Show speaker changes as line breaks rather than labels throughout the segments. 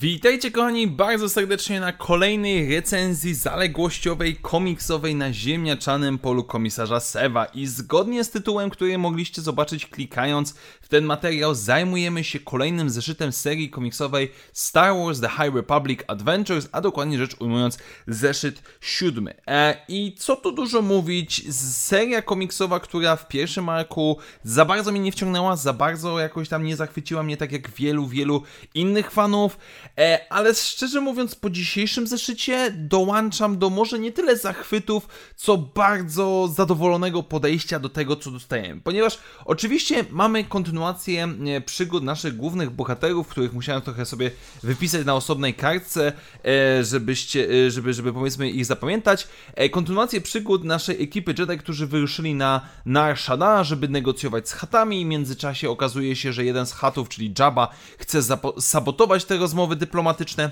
Witajcie kochani bardzo serdecznie na kolejnej recenzji zaległościowej, komiksowej na ziemniaczanym polu komisarza Seva i zgodnie z tytułem, który mogliście zobaczyć klikając w ten materiał, zajmujemy się kolejnym zeszytem serii komiksowej Star Wars The High Republic Adventures, a dokładnie rzecz ujmując zeszyt siódmy. E, I co tu dużo mówić, seria komiksowa, która w pierwszym arku za bardzo mnie nie wciągnęła, za bardzo jakoś tam nie zachwyciła mnie tak jak wielu, wielu innych fanów, ale szczerze mówiąc, po dzisiejszym zeszycie dołączam do może nie tyle zachwytów, co bardzo zadowolonego podejścia do tego, co dostajemy. Ponieważ oczywiście mamy kontynuację e, przygód naszych głównych bohaterów, których musiałem trochę sobie wypisać na osobnej kartce, e, żebyście, żeby, żeby powiedzmy ich zapamiętać. Kontynuację przygód naszej ekipy Jedi, którzy wyruszyli na Nar Shaddaa, żeby negocjować z chatami. W międzyczasie okazuje się, że jeden z chatów, czyli Jabba, chce sabotować te rozmowy dyplomatyczne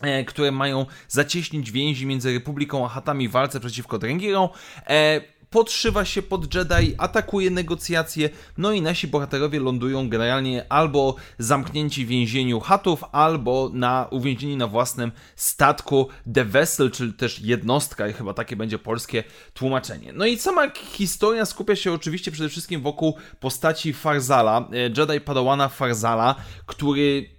e, które mają zacieśnić więzi między Republiką a Hatami w walce przeciwko Drengirom. E, podszywa się pod Jedi, atakuje negocjacje, no i nasi bohaterowie lądują generalnie albo zamknięci w więzieniu Hatów, albo na uwięzieni na własnym statku The Vessel, czyli też jednostka, i chyba takie będzie polskie tłumaczenie. No i sama historia skupia się oczywiście przede wszystkim wokół postaci Farzala, e, Jedi Padawana Farzala, który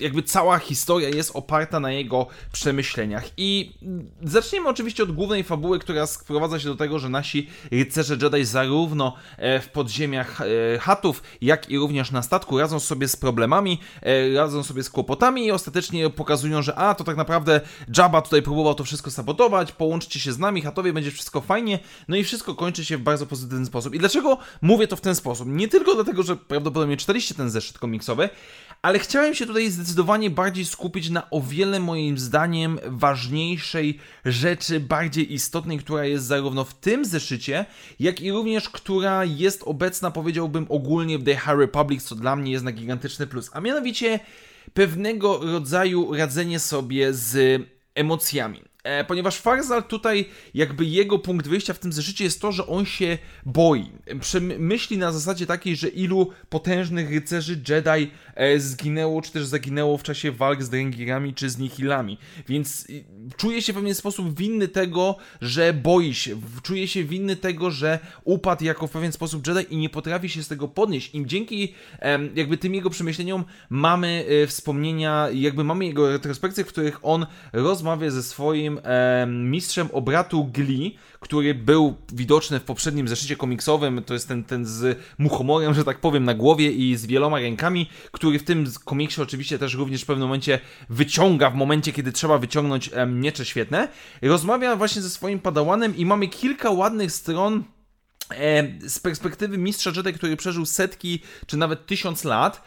jakby cała historia jest oparta na jego przemyśleniach. I zaczniemy oczywiście od głównej fabuły, która sprowadza się do tego, że nasi rycerze Jedi zarówno e, w podziemiach e, chatów, jak i również na statku radzą sobie z problemami, e, radzą sobie z kłopotami i ostatecznie pokazują, że a, to tak naprawdę Jabba tutaj próbował to wszystko sabotować, połączcie się z nami, chatowie, będzie wszystko fajnie, no i wszystko kończy się w bardzo pozytywny sposób. I dlaczego mówię to w ten sposób? Nie tylko dlatego, że prawdopodobnie czytaliście ten zeszyt komiksowy, ale chciałem się tutaj zdecydowanie bardziej skupić na o wiele moim zdaniem ważniejszej rzeczy, bardziej istotnej, która jest zarówno w tym zeszycie, jak i również która jest obecna, powiedziałbym, ogólnie w The High Republic, co dla mnie jest na gigantyczny plus. A mianowicie pewnego rodzaju radzenie sobie z emocjami. E, ponieważ Farzal tutaj, jakby jego punkt wyjścia w tym zeszycie jest to, że on się boi. Myśli na zasadzie takiej, że ilu potężnych rycerzy Jedi e, zginęło, czy też zaginęło w czasie walk z Drengirami, czy z Nihilami. Więc czuje się w pewien sposób winny tego, że boi się. Czuje się winny tego, że upadł jako w pewien sposób Jedi i nie potrafi się z tego podnieść. I dzięki jakby tym jego przemyśleniom mamy e, wspomnienia, jakby mamy jego retrospekcje, w których on rozmawia ze swoim e, mistrzem obratu Gli, który był widoczny w poprzednim zeszycie komiksowym, to jest ten, ten z muchomorem, że tak powiem, na głowie i z wieloma rękami, który w tym komiksie oczywiście też również w pewnym momencie wyciąga, w momencie kiedy trzeba wyciągnąć e, miecze świetne. Rozmawia właśnie ze swoim padałanem i mamy kilka ładnych stron z perspektywy mistrza Jedi, który przeżył setki czy nawet tysiąc lat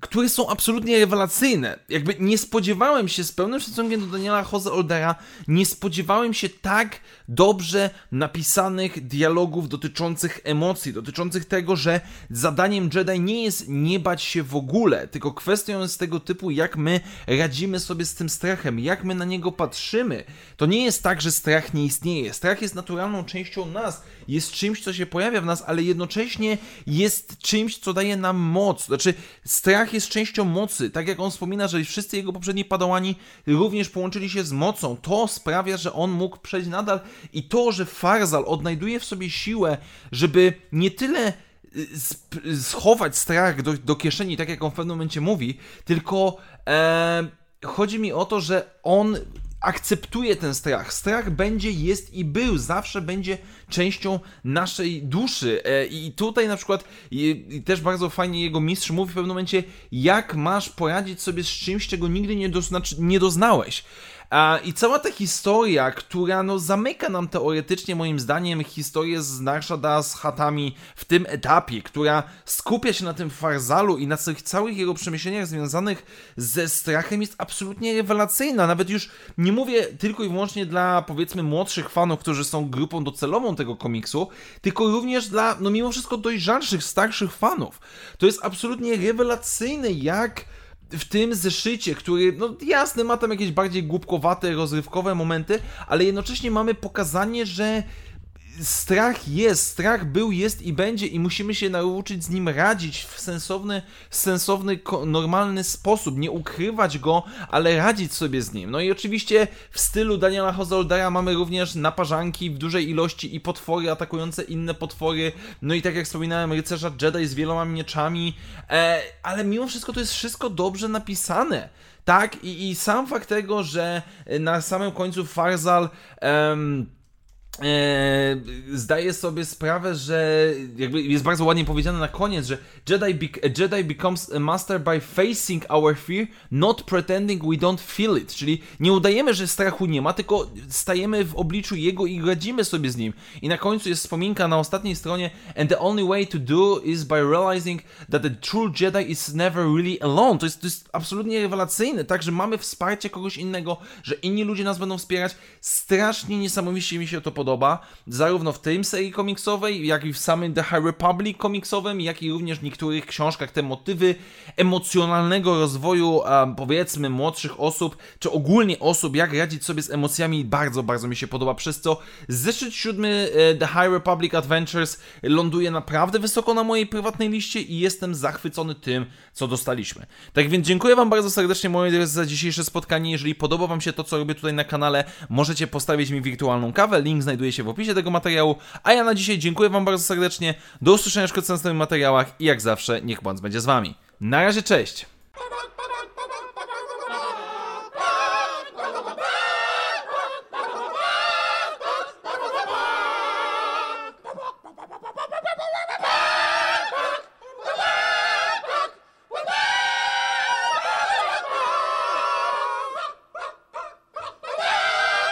które są absolutnie rewelacyjne. Jakby nie spodziewałem się, z pełnym szacunkiem do Daniela Jose Oldera, nie spodziewałem się tak dobrze napisanych dialogów dotyczących emocji, dotyczących tego, że zadaniem Jedi nie jest nie bać się w ogóle, tylko kwestią jest tego typu, jak my radzimy sobie z tym strachem, jak my na niego patrzymy. To nie jest tak, że strach nie istnieje. Strach jest naturalną częścią nas, jest czymś, co się pojawia w nas, ale jednocześnie jest czymś, co daje nam moc. Znaczy, strach strach jest częścią mocy. Tak jak on wspomina, że wszyscy jego poprzedni padałani również połączyli się z mocą. To sprawia, że on mógł przejść nadal i to, że Farzal odnajduje w sobie siłę, żeby nie tyle y, schować strach do, do kieszeni, tak jak on w pewnym momencie mówi, tylko e, chodzi mi o to, że on akceptuje ten strach. Strach będzie, jest i był, zawsze będzie częścią naszej duszy. E, I tutaj na przykład też bardzo fajnie jego mistrz mówi w pewnym momencie, jak masz poradzić sobie z czymś, czego nigdy nie, nie doznałeś. I cała ta historia, która no, zamyka nam teoretycznie, moim zdaniem, historię z Narshada z chatami w tym etapie, która skupia się na tym Farzalu i na tych całych jego przemyśleniach związanych ze strachem, jest absolutnie rewelacyjna. Nawet już nie mówię tylko i wyłącznie dla, powiedzmy, młodszych fanów, którzy są grupą docelową tego komiksu, tylko również dla, no mimo wszystko, dojrzalszych, starszych fanów. To jest absolutnie rewelacyjne, jak w tym zeszycie, który, no jasne, ma tam jakieś bardziej głupkowate, rozrywkowe momenty, ale jednocześnie mamy pokazanie, że strach jest, strach był, jest i będzie i musimy się nauczyć z nim radzić w sensowny, sensowny, normalny sposób, nie ukrywać go, ale radzić sobie z nim. No i oczywiście w stylu Daniela Hozoldera mamy również naparzanki w dużej ilości i potwory atakujące inne potwory, no i tak jak wspominałem, rycerza Jedi z wieloma mieczami, e, ale mimo wszystko to jest wszystko dobrze napisane. Tak, i, i sam fakt tego, że na samym końcu Farzal em, Eee, zdaję sobie sprawę, że jakby jest bardzo ładnie powiedziane na koniec, że Jedi, be Jedi becomes a master by facing our fear, not pretending we don't feel it. Czyli nie udajemy, że strachu nie ma, tylko stajemy w obliczu jego i radzimy sobie z nim. I na końcu jest wspominka na ostatniej stronie and the only way to do is by realizing that the true Jedi is never really alone. To jest, to jest absolutnie rewelacyjne, tak, że mamy wsparcie kogoś innego, że inni ludzie nas będą wspierać. Strasznie niesamowicie mi się to podoba podoba, zarówno w tej serii komiksowej, jak i w samym The High Republic komiksowym, jak i również w niektórych książkach te motywy emocjonalnego rozwoju, powiedzmy, młodszych osób, czy ogólnie osób, jak radzić sobie z emocjami, bardzo, bardzo mi się podoba, przez co zeszyt siódmy e, The High Republic Adventures ląduje naprawdę wysoko na mojej prywatnej liście i jestem zachwycony tym, co dostaliśmy. Tak więc dziękuję Wam bardzo serdecznie, moi drodzy, za dzisiejsze spotkanie. Jeżeli podoba Wam się to, co robię tutaj na kanale, możecie postawić mi wirtualną kawę, link znajduje się w opisie tego materiału. A ja na dzisiaj dziękuję Wam bardzo serdecznie. Do usłyszenia w następnych materiałach i jak zawsze, niech bądź będzie z Wami. Na razie, cześć!